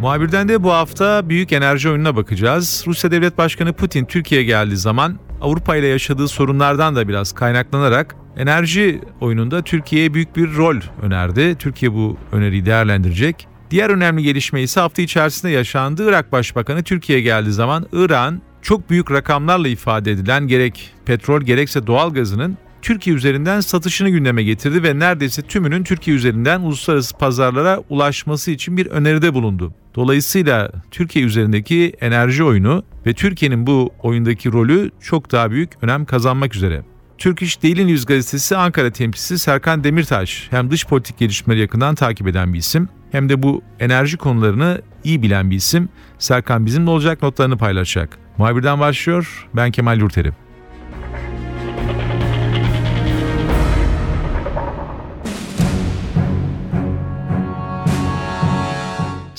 Muhabirden de bu hafta büyük enerji oyununa bakacağız. Rusya Devlet Başkanı Putin Türkiye'ye geldiği zaman Avrupa ile yaşadığı sorunlardan da biraz kaynaklanarak enerji oyununda Türkiye'ye büyük bir rol önerdi. Türkiye bu öneriyi değerlendirecek. Diğer önemli gelişme ise hafta içerisinde yaşandı. Irak Başbakanı Türkiye'ye geldiği zaman İran çok büyük rakamlarla ifade edilen gerek petrol gerekse doğal gazının Türkiye üzerinden satışını gündeme getirdi ve neredeyse tümünün Türkiye üzerinden uluslararası pazarlara ulaşması için bir öneride bulundu. Dolayısıyla Türkiye üzerindeki enerji oyunu ve Türkiye'nin bu oyundaki rolü çok daha büyük önem kazanmak üzere. Turkish Daily News gazetesi Ankara temsilcisi Serkan Demirtaş hem dış politik gelişmeleri yakından takip eden bir isim hem de bu enerji konularını iyi bilen bir isim. Serkan bizimle olacak notlarını paylaşacak. Muhabirden başlıyor. Ben Kemal Yurteri.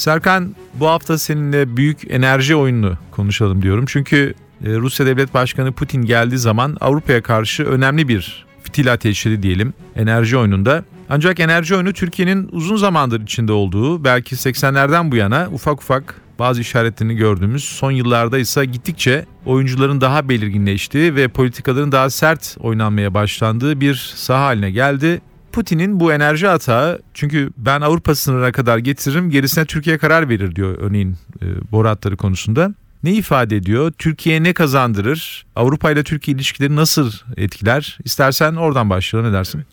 Serkan bu hafta seninle büyük enerji oyununu konuşalım diyorum. Çünkü e, Rusya Devlet Başkanı Putin geldiği zaman Avrupa'ya karşı önemli bir fitil ateşleri diyelim enerji oyununda. Ancak enerji oyunu Türkiye'nin uzun zamandır içinde olduğu belki 80'lerden bu yana ufak ufak bazı işaretlerini gördüğümüz son yıllarda ise gittikçe oyuncuların daha belirginleştiği ve politikaların daha sert oynanmaya başlandığı bir saha haline geldi. Putin'in bu enerji atağı çünkü ben Avrupa sınırına kadar getiririm gerisine Türkiye karar verir diyor örneğin e, boru hatları konusunda. Ne ifade ediyor? Türkiye ne kazandırır? Avrupa ile Türkiye ilişkileri nasıl etkiler? İstersen oradan başlayalım ne dersin?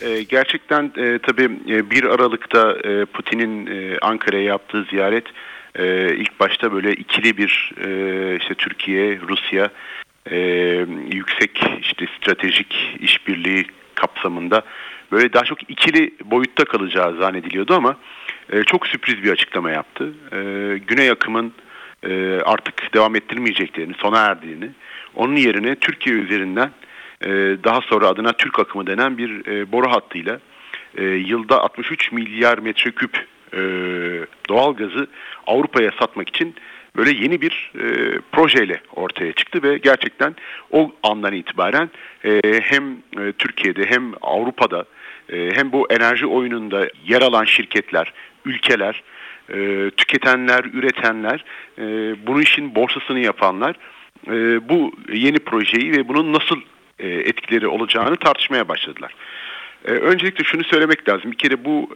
E, gerçekten e, tabii 1 e, Aralık'ta e, Putin'in e, Ankara'ya yaptığı ziyaret e, ilk başta böyle ikili bir e, işte Türkiye, Rusya e, yüksek işte stratejik işbirliği kapsamında böyle daha çok ikili boyutta kalacağı zannediliyordu ama e, çok sürpriz bir açıklama yaptı. E, Güney akımın e, artık devam ettirmeyeceklerini, sona erdiğini, onun yerine Türkiye üzerinden e, daha sonra adına Türk akımı denen bir e, boru hattıyla e, yılda 63 milyar metreküp e, doğal gazı Avrupa'ya satmak için böyle yeni bir e, projeyle ortaya çıktı ve gerçekten o andan itibaren e, hem e, Türkiye'de hem Avrupa'da hem bu enerji oyununda yer alan şirketler, ülkeler, e, tüketenler, üretenler, e, bunun işin borsasını yapanlar e, bu yeni projeyi ve bunun nasıl etkileri olacağını tartışmaya başladılar. Öncelikle şunu söylemek lazım. Bir kere bu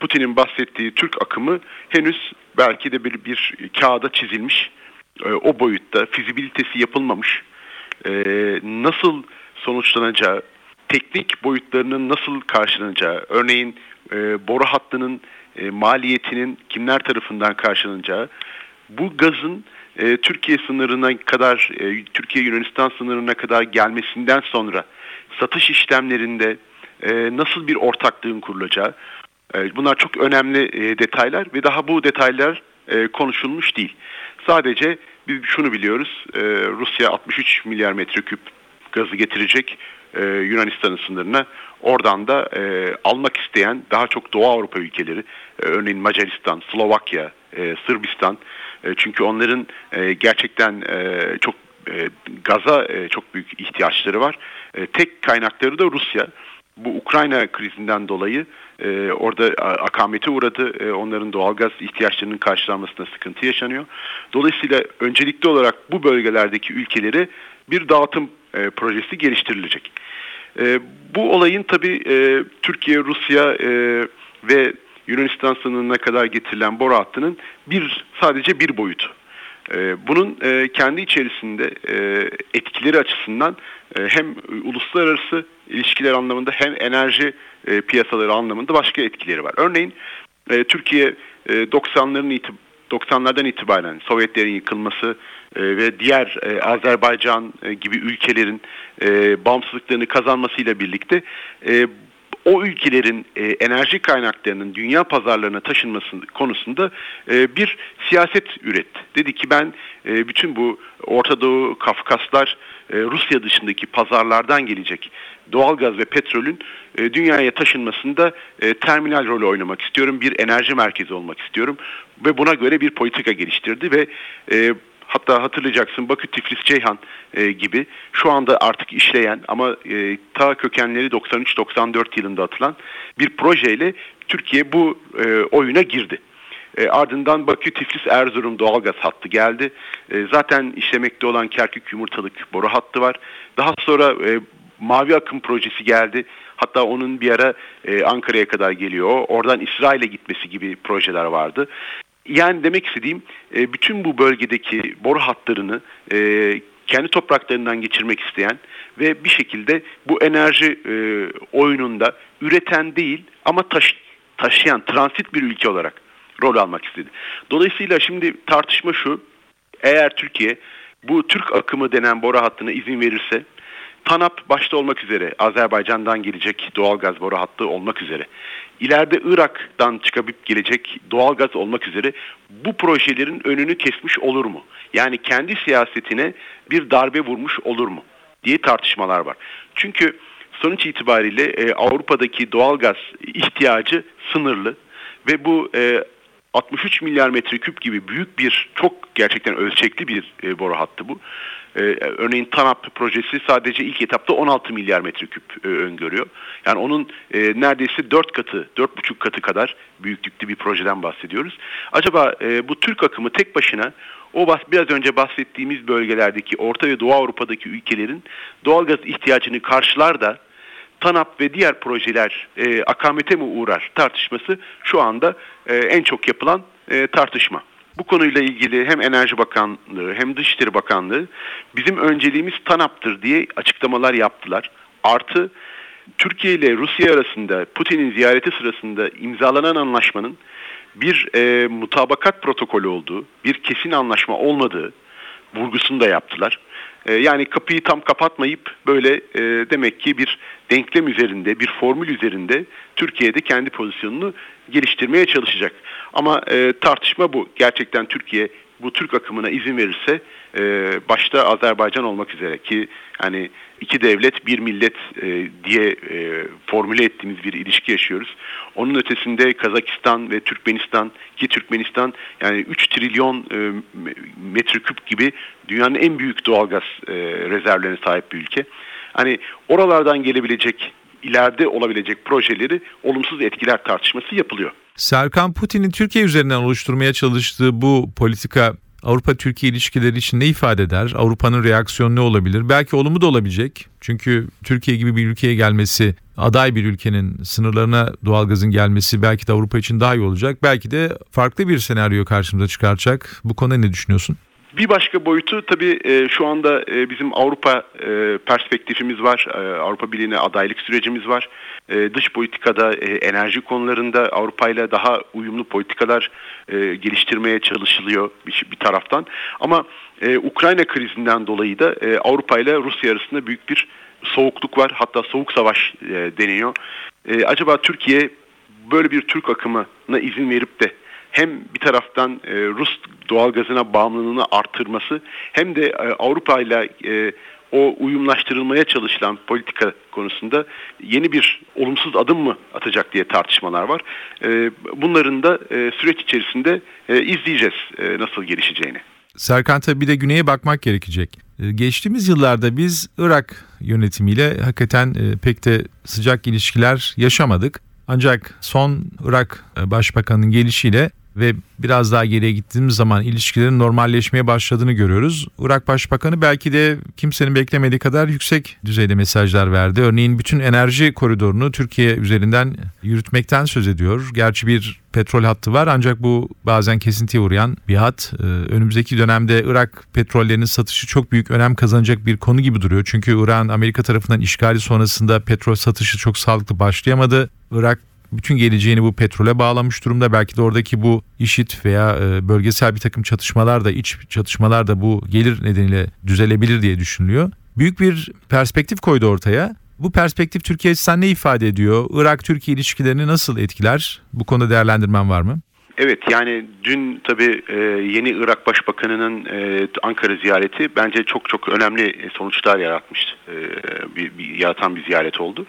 Putin'in bahsettiği Türk akımı henüz belki de bir, bir kağıda çizilmiş, o boyutta fizibilitesi yapılmamış, nasıl sonuçlanacağı, teknik boyutlarının nasıl karşılanacağı, örneğin e, boru hattının e, maliyetinin kimler tarafından karşılanacağı, bu gazın e, Türkiye sınırına kadar, e, Türkiye Yunanistan sınırına kadar gelmesinden sonra satış işlemlerinde e, nasıl bir ortaklığın kurulacağı, e, bunlar çok önemli e, detaylar ve daha bu detaylar e, konuşulmuş değil. Sadece biz şunu biliyoruz, e, Rusya 63 milyar metreküp gazı getirecek e, Yunanistan'ın sınırına. Oradan da e, almak isteyen daha çok Doğu Avrupa ülkeleri, e, örneğin Macaristan, Slovakya, e, Sırbistan. E, çünkü onların e, gerçekten e, çok e, gaza e, çok büyük ihtiyaçları var. E, tek kaynakları da Rusya. Bu Ukrayna krizinden dolayı e, orada akamete uğradı. E, onların doğalgaz ihtiyaçlarının karşılanmasında sıkıntı yaşanıyor. Dolayısıyla öncelikli olarak bu bölgelerdeki ülkeleri bir dağıtım e, projesi geliştirilecek. E, bu olayın tabii e, Türkiye, Rusya e, ve Yunanistan sınırına kadar getirilen boru hattının bir sadece bir boyutu. E, bunun e, kendi içerisinde e, etkileri açısından hem uluslararası ilişkiler anlamında hem enerji piyasaları anlamında başka etkileri var. Örneğin Türkiye e, 90'ların itibariyle 90'lardan itibaren Sovyetlerin yıkılması e, ve diğer e, Azerbaycan e, gibi ülkelerin e, bağımsızlıklarını kazanmasıyla birlikte e, o ülkelerin e, enerji kaynaklarının dünya pazarlarına taşınması konusunda e, bir siyaset üretti. Dedi ki ben e, bütün bu Orta Doğu, Kafkaslar, e, Rusya dışındaki pazarlardan gelecek doğalgaz ve petrolün e, dünyaya taşınmasında e, terminal rolü oynamak istiyorum. Bir enerji merkezi olmak istiyorum ve buna göre bir politika geliştirdi ve e, Hatta hatırlayacaksın Bakü, Tiflis, Ceyhan e, gibi şu anda artık işleyen ama e, ta kökenleri 93-94 yılında atılan bir projeyle Türkiye bu e, oyuna girdi. E, ardından Bakü, Tiflis, Erzurum doğalgaz hattı geldi. E, zaten işlemekte olan Kerkük Yumurtalık boru hattı var. Daha sonra e, Mavi Akım projesi geldi. Hatta onun bir ara e, Ankara'ya kadar geliyor. Oradan İsrail'e gitmesi gibi projeler vardı. Yani demek istediğim e, bütün bu bölgedeki boru hatlarını e, kendi topraklarından geçirmek isteyen ve bir şekilde bu enerji e, oyununda üreten değil ama taş, taşıyan transit bir ülke olarak rol almak istedi. Dolayısıyla şimdi tartışma şu. Eğer Türkiye bu Türk akımı denen boru hattına izin verirse TANAP başta olmak üzere Azerbaycan'dan gelecek doğalgaz boru hattı olmak üzere ileride Irak'tan çıkıp gelecek doğalgaz olmak üzere bu projelerin önünü kesmiş olur mu? Yani kendi siyasetine bir darbe vurmuş olur mu? diye tartışmalar var. Çünkü sonuç itibariyle e, Avrupa'daki doğalgaz ihtiyacı sınırlı ve bu e, 63 milyar metreküp gibi büyük bir çok gerçekten ölçekli bir e, boru hattı bu. E, örneğin TANAP projesi sadece ilk etapta 16 milyar metreküp e, öngörüyor. Yani onun e, neredeyse 4 katı, 4,5 katı kadar büyüklükte bir projeden bahsediyoruz. Acaba e, bu Türk akımı tek başına o bas, biraz önce bahsettiğimiz bölgelerdeki Orta ve Doğu Avrupa'daki ülkelerin doğalgaz ihtiyacını karşılar da TANAP ve diğer projeler e, akamete mi uğrar tartışması şu anda e, en çok yapılan e, tartışma. Bu konuyla ilgili hem Enerji Bakanlığı hem Dışişleri Bakanlığı bizim önceliğimiz TANAP'tır diye açıklamalar yaptılar. Artı Türkiye ile Rusya arasında Putin'in ziyareti sırasında imzalanan anlaşmanın bir e, mutabakat protokolü olduğu, bir kesin anlaşma olmadığı vurgusunu da yaptılar. E, yani kapıyı tam kapatmayıp böyle e, demek ki bir denklem üzerinde, bir formül üzerinde Türkiye'de kendi pozisyonunu geliştirmeye çalışacak. Ama e, tartışma bu. Gerçekten Türkiye bu Türk akımına izin verirse e, başta Azerbaycan olmak üzere ki hani iki devlet bir millet e, diye e, formüle ettiğimiz bir ilişki yaşıyoruz. Onun ötesinde Kazakistan ve Türkmenistan ki Türkmenistan yani 3 trilyon e, metreküp gibi dünyanın en büyük doğalgaz e, rezervlerine sahip bir ülke. Hani oralardan gelebilecek ileride olabilecek projeleri olumsuz etkiler tartışması yapılıyor. Serkan Putin'in Türkiye üzerinden oluşturmaya çalıştığı bu politika Avrupa-Türkiye ilişkileri için ne ifade eder? Avrupa'nın reaksiyonu ne olabilir? Belki olumlu da olabilecek. Çünkü Türkiye gibi bir ülkeye gelmesi, aday bir ülkenin sınırlarına doğalgazın gelmesi belki de Avrupa için daha iyi olacak. Belki de farklı bir senaryo karşımıza çıkaracak. Bu konuda ne düşünüyorsun? Bir başka boyutu tabii e, şu anda e, bizim Avrupa e, perspektifimiz var. E, Avrupa Birliği'ne adaylık sürecimiz var. Dış politikada, enerji konularında Avrupa ile daha uyumlu politikalar geliştirmeye çalışılıyor bir, taraftan. Ama Ukrayna krizinden dolayı da Avrupa ile Rusya arasında büyük bir soğukluk var. Hatta soğuk savaş deniyor. Acaba Türkiye böyle bir Türk akımına izin verip de hem bir taraftan e, Rus doğalgazına bağımlılığını artırması hem de e, Avrupa ile e, o uyumlaştırılmaya çalışılan politika konusunda yeni bir olumsuz adım mı atacak diye tartışmalar var. E, bunların da e, süreç içerisinde izleyeceğiz nasıl gelişeceğini. Serkan tabi bir de güneye bakmak gerekecek. Geçtiğimiz yıllarda biz Irak yönetimiyle hakikaten pek de sıcak ilişkiler yaşamadık. Ancak son Irak Başbakanı'nın gelişiyle ve biraz daha geriye gittiğimiz zaman ilişkilerin normalleşmeye başladığını görüyoruz. Irak Başbakanı belki de kimsenin beklemediği kadar yüksek düzeyde mesajlar verdi. Örneğin bütün enerji koridorunu Türkiye üzerinden yürütmekten söz ediyor. Gerçi bir petrol hattı var ancak bu bazen kesintiye uğrayan bir hat. Ee, önümüzdeki dönemde Irak petrollerinin satışı çok büyük önem kazanacak bir konu gibi duruyor. Çünkü Irak'ın Amerika tarafından işgali sonrasında petrol satışı çok sağlıklı başlayamadı. Irak bütün geleceğini bu petrole bağlamış durumda. Belki de oradaki bu işit veya e, bölgesel bir takım çatışmalar da iç çatışmalar da bu gelir nedeniyle düzelebilir diye düşünülüyor. Büyük bir perspektif koydu ortaya. Bu perspektif Türkiye açısından ne ifade ediyor? Irak-Türkiye ilişkilerini nasıl etkiler? Bu konuda değerlendirmen var mı? Evet yani dün tabii e, yeni Irak Başbakanı'nın e, Ankara ziyareti bence çok çok önemli sonuçlar yaratmış. Bir, bir, yaratan bir ziyaret oldu.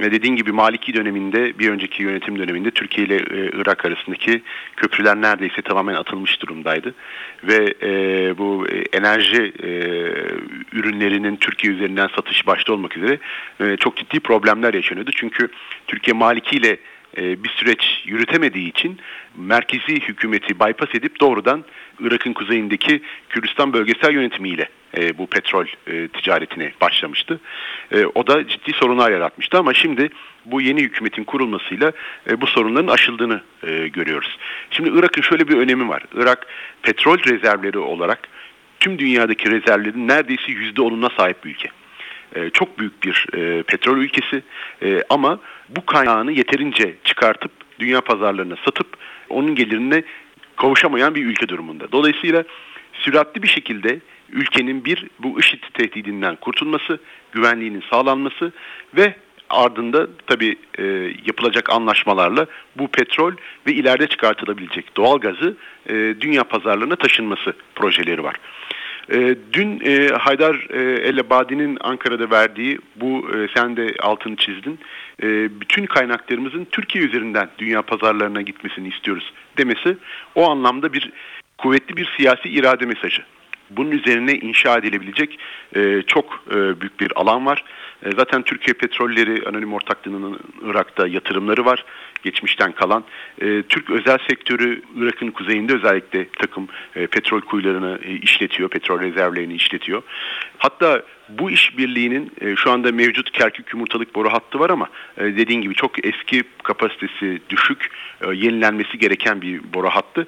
Ve dediğin gibi Maliki döneminde bir önceki yönetim döneminde Türkiye ile e, Irak arasındaki köprüler neredeyse tamamen atılmış durumdaydı. Ve e, bu enerji e, ürünlerinin Türkiye üzerinden satış başta olmak üzere e, çok ciddi problemler yaşanıyordu. Çünkü Türkiye Maliki ile e, bir süreç yürütemediği için merkezi hükümeti bypass edip doğrudan Irak'ın kuzeyindeki Kürdistan bölgesel yönetimiyle e, bu petrol e, ticaretine başlamıştı. O da ciddi sorunlar yaratmıştı ama şimdi bu yeni hükümetin kurulmasıyla bu sorunların aşıldığını görüyoruz. Şimdi Irak'ın şöyle bir önemi var. Irak petrol rezervleri olarak tüm dünyadaki rezervlerin neredeyse %10'una sahip bir ülke. Çok büyük bir petrol ülkesi ama bu kaynağını yeterince çıkartıp dünya pazarlarına satıp onun gelirine kavuşamayan bir ülke durumunda. Dolayısıyla süratli bir şekilde ülkenin bir bu IŞİD tehdidinden kurtulması, güvenliğinin sağlanması ve ardında tabii e, yapılacak anlaşmalarla bu petrol ve ileride çıkartılabilecek doğal gazı e, dünya pazarlarına taşınması projeleri var. E, dün e, Haydar e, El Abadi'nin Ankara'da verdiği bu e, sen de altını çizdin. E, bütün kaynaklarımızın Türkiye üzerinden dünya pazarlarına gitmesini istiyoruz demesi o anlamda bir kuvvetli bir siyasi irade mesajı. Bunun üzerine inşa edilebilecek e, çok e, büyük bir alan var. E, zaten Türkiye Petrolleri Anonim Ortaklığı'nın Irak'ta yatırımları var. Geçmişten kalan. E, Türk özel sektörü Irak'ın kuzeyinde özellikle takım e, petrol kuyularını e, işletiyor. Petrol rezervlerini işletiyor. Hatta bu işbirliğinin e, şu anda mevcut Kerkük yumurtalık boru hattı var ama e, dediğin gibi çok eski kapasitesi düşük, e, yenilenmesi gereken bir boru hattı.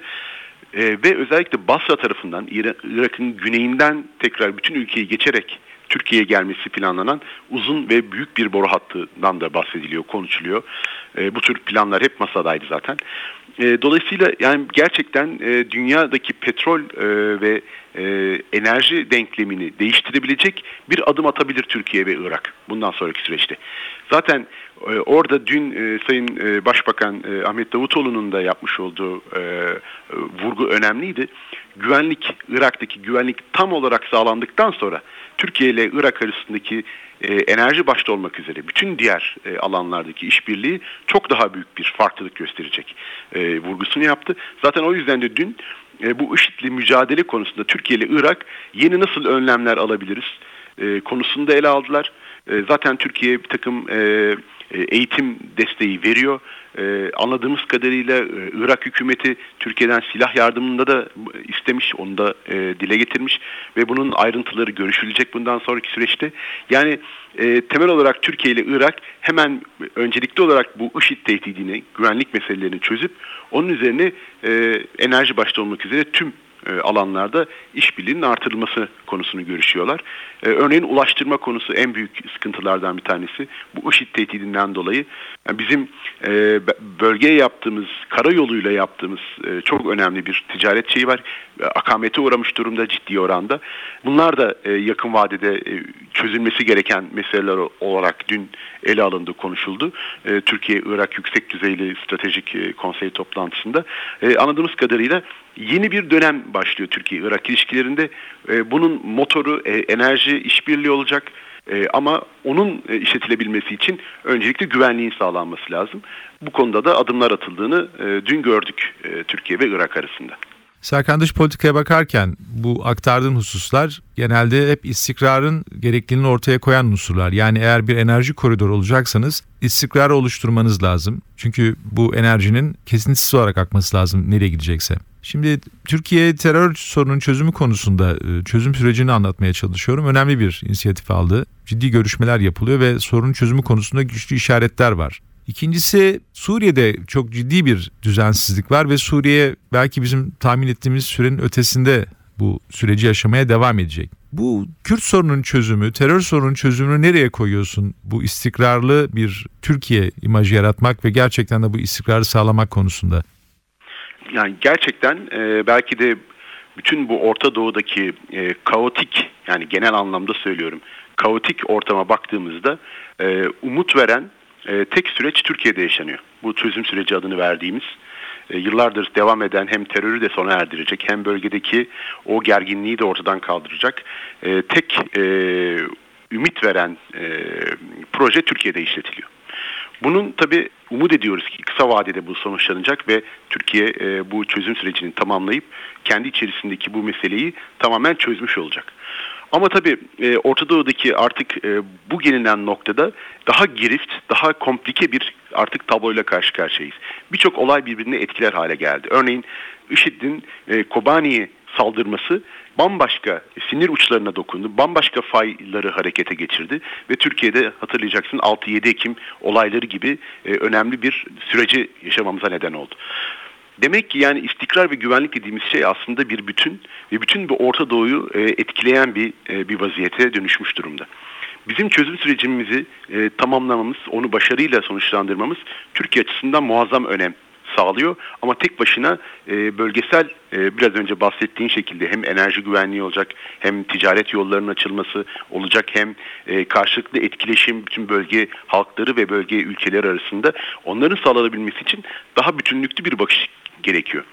E, ve özellikle Basra tarafından Irak'ın güneyinden tekrar bütün ülkeyi geçerek Türkiye'ye gelmesi planlanan uzun ve büyük bir boru hattından da bahsediliyor, konuşuluyor. E, bu tür planlar hep masadaydı zaten. E, dolayısıyla yani gerçekten e, dünyadaki petrol e, ve e, enerji denklemini değiştirebilecek bir adım atabilir Türkiye ve Irak bundan sonraki süreçte. Zaten orada dün e, Sayın e, Başbakan e, Ahmet Davutoğlu'nun da yapmış olduğu vurgu önemliydi. Güvenlik, Irak'taki güvenlik tam olarak sağlandıktan sonra Türkiye ile Irak arasındaki enerji başta olmak üzere bütün diğer alanlardaki işbirliği çok daha büyük bir farklılık gösterecek vurgusunu yaptı. Zaten o yüzden de dün bu IŞİD'li mücadele konusunda Türkiye ile Irak yeni nasıl önlemler alabiliriz konusunda ele aldılar. Zaten Türkiye bir takım eğitim desteği veriyor. E, anladığımız kadarıyla e, Irak hükümeti Türkiye'den silah yardımında da istemiş, onu da e, dile getirmiş ve bunun ayrıntıları görüşülecek bundan sonraki süreçte. Yani e, temel olarak Türkiye ile Irak hemen öncelikli olarak bu IŞİD tehdidini, güvenlik meselelerini çözüp onun üzerine e, enerji başta olmak üzere tüm e, alanlarda işbirliğinin artırılması konusunu görüşüyorlar. E, örneğin ulaştırma konusu en büyük sıkıntılardan bir tanesi. Bu IŞİD tehdidinden dolayı yani bizim e, bölgeye yaptığımız, karayoluyla yaptığımız çok önemli bir ticaret şeyi var. Akamete uğramış durumda ciddi oranda. Bunlar da yakın vadede çözülmesi gereken meseleler olarak dün ele alındı, konuşuldu. Türkiye-Irak yüksek düzeyli stratejik konsey toplantısında. Anladığımız kadarıyla yeni bir dönem başlıyor Türkiye-Irak ilişkilerinde. E, bunun motoru e, enerji işbirliği olacak. E, ama onun işletilebilmesi için öncelikle güvenliğin sağlanması lazım. Bu konuda da adımlar atıldığını dün gördük Türkiye ve Irak arasında. Serkan dış politikaya bakarken bu aktardığın hususlar genelde hep istikrarın gerekliliğini ortaya koyan unsurlar. Yani eğer bir enerji koridoru olacaksanız istikrarı oluşturmanız lazım. Çünkü bu enerjinin kesintisiz olarak akması lazım nereye gidecekse. Şimdi Türkiye terör sorunun çözümü konusunda e, çözüm sürecini anlatmaya çalışıyorum. Önemli bir inisiyatif aldı. Ciddi görüşmeler yapılıyor ve sorunun çözümü konusunda güçlü işaretler var. İkincisi Suriye'de çok ciddi bir düzensizlik var ve Suriye belki bizim tahmin ettiğimiz sürenin ötesinde bu süreci yaşamaya devam edecek. Bu Kürt sorunun çözümü, terör sorunun çözümünü nereye koyuyorsun? Bu istikrarlı bir Türkiye imajı yaratmak ve gerçekten de bu istikrarı sağlamak konusunda yani gerçekten e, belki de bütün bu Orta Doğu'daki e, kaotik yani genel anlamda söylüyorum kaotik ortama baktığımızda e, umut veren e, tek süreç Türkiye'de yaşanıyor. Bu çözüm süreci adını verdiğimiz e, yıllardır devam eden hem terörü de sona erdirecek hem bölgedeki o gerginliği de ortadan kaldıracak e, tek ümit veren proje Türkiye'de işletiliyor. Bunun tabi umut ediyoruz ki kısa vadede bu sonuçlanacak ve Türkiye bu çözüm sürecini tamamlayıp kendi içerisindeki bu meseleyi tamamen çözmüş olacak. Ama tabii e, Orta Doğu'daki artık e, bu gelinen noktada daha girift, daha komplike bir artık tabloyla karşı karşıyayız. Birçok olay birbirine etkiler hale geldi. Örneğin IŞİD'in e, Kobani'ye saldırması bambaşka sinir uçlarına dokundu. Bambaşka fayları harekete geçirdi ve Türkiye'de hatırlayacaksın 6-7 Ekim olayları gibi e, önemli bir süreci yaşamamıza neden oldu. Demek ki yani istikrar ve güvenlik dediğimiz şey aslında bir bütün ve bütün bu Orta Doğu'yu e, etkileyen bir e, bir vaziyete dönüşmüş durumda. Bizim çözüm sürecimizi e, tamamlamamız, onu başarıyla sonuçlandırmamız Türkiye açısından muazzam önem sağlıyor. Ama tek başına bölgesel biraz önce bahsettiğin şekilde hem enerji güvenliği olacak hem ticaret yollarının açılması olacak hem karşılıklı etkileşim bütün bölge halkları ve bölge ülkeleri arasında onların sağlanabilmesi için daha bütünlüklü bir bakış gerekiyor.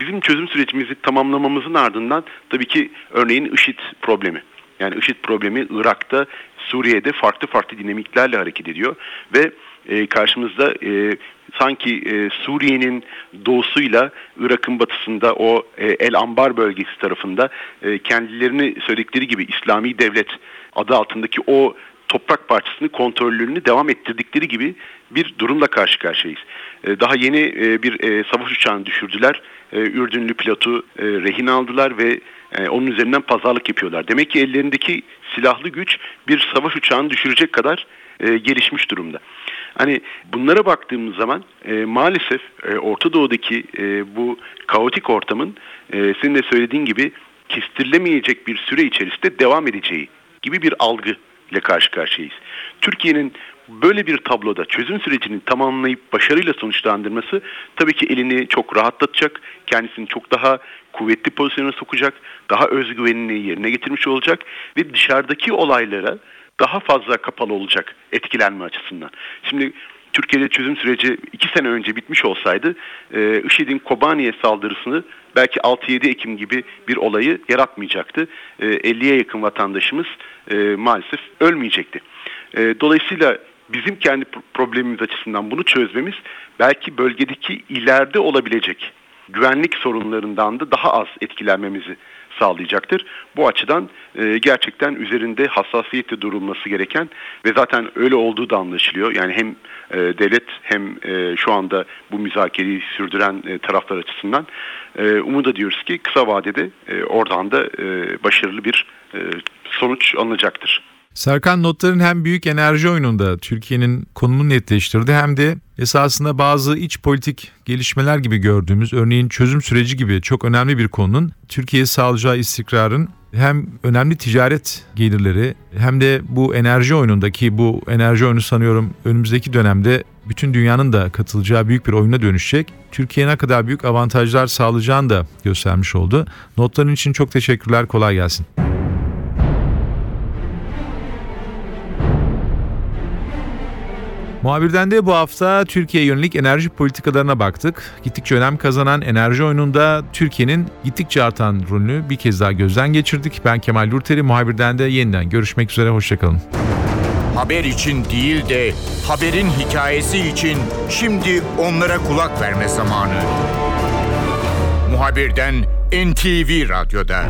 Bizim çözüm sürecimizi tamamlamamızın ardından tabii ki örneğin IŞİD problemi. Yani IŞİD problemi Irak'ta, Suriye'de farklı farklı dinamiklerle hareket ediyor ve e, karşımızda e, sanki e, Suriye'nin doğusuyla Irak'ın batısında o e, El Ambar bölgesi tarafında e, kendilerini söyledikleri gibi İslami devlet adı altındaki o toprak parçasını kontrollerini devam ettirdikleri gibi bir durumla karşı karşıyayız. E, daha yeni e, bir e, savaş uçağını düşürdüler. Ürdünlü pilotu rehin aldılar ve onun üzerinden pazarlık yapıyorlar. Demek ki ellerindeki silahlı güç bir savaş uçağını düşürecek kadar gelişmiş durumda. Hani bunlara baktığımız zaman maalesef Orta Doğu'daki bu kaotik ortamın senin de söylediğin gibi kestirilemeyecek bir süre içerisinde devam edeceği gibi bir algı ile karşı karşıyayız. Türkiye'nin böyle bir tabloda çözüm sürecini tamamlayıp başarıyla sonuçlandırması tabii ki elini çok rahatlatacak, kendisini çok daha kuvvetli pozisyona sokacak, daha özgüvenini yerine getirmiş olacak ve dışarıdaki olaylara daha fazla kapalı olacak etkilenme açısından. Şimdi Türkiye'de çözüm süreci iki sene önce bitmiş olsaydı e, IŞİD'in Kobani'ye saldırısını belki 6-7 Ekim gibi bir olayı yaratmayacaktı. E, 50'ye yakın vatandaşımız e, maalesef ölmeyecekti. E, dolayısıyla bizim kendi problemimiz açısından bunu çözmemiz belki bölgedeki ileride olabilecek güvenlik sorunlarından da daha az etkilenmemizi sağlayacaktır. Bu açıdan e, gerçekten üzerinde hassasiyetle durulması gereken ve zaten öyle olduğu da anlaşılıyor. Yani hem e, devlet hem e, şu anda bu müzakereyi sürdüren e, taraflar açısından e, umut ediyoruz ki kısa vadede e, oradan da e, başarılı bir e, sonuç alınacaktır. Serkan notların hem büyük enerji oyununda Türkiye'nin konumunu netleştirdi hem de esasında bazı iç politik gelişmeler gibi gördüğümüz örneğin çözüm süreci gibi çok önemli bir konunun Türkiye'ye sağlayacağı istikrarın hem önemli ticaret gelirleri hem de bu enerji oyunundaki bu enerji oyunu sanıyorum önümüzdeki dönemde bütün dünyanın da katılacağı büyük bir oyuna dönüşecek. Türkiye'ye ne kadar büyük avantajlar sağlayacağını da göstermiş oldu. Notların için çok teşekkürler, kolay gelsin. Muhabirden de bu hafta Türkiye yönelik enerji politikalarına baktık. Gittikçe önem kazanan enerji oyununda Türkiye'nin gittikçe artan rolünü bir kez daha gözden geçirdik. Ben Kemal Yurteri, muhabirden de yeniden görüşmek üzere, hoşçakalın. Haber için değil de haberin hikayesi için şimdi onlara kulak verme zamanı. Muhabirden NTV Radyo'da.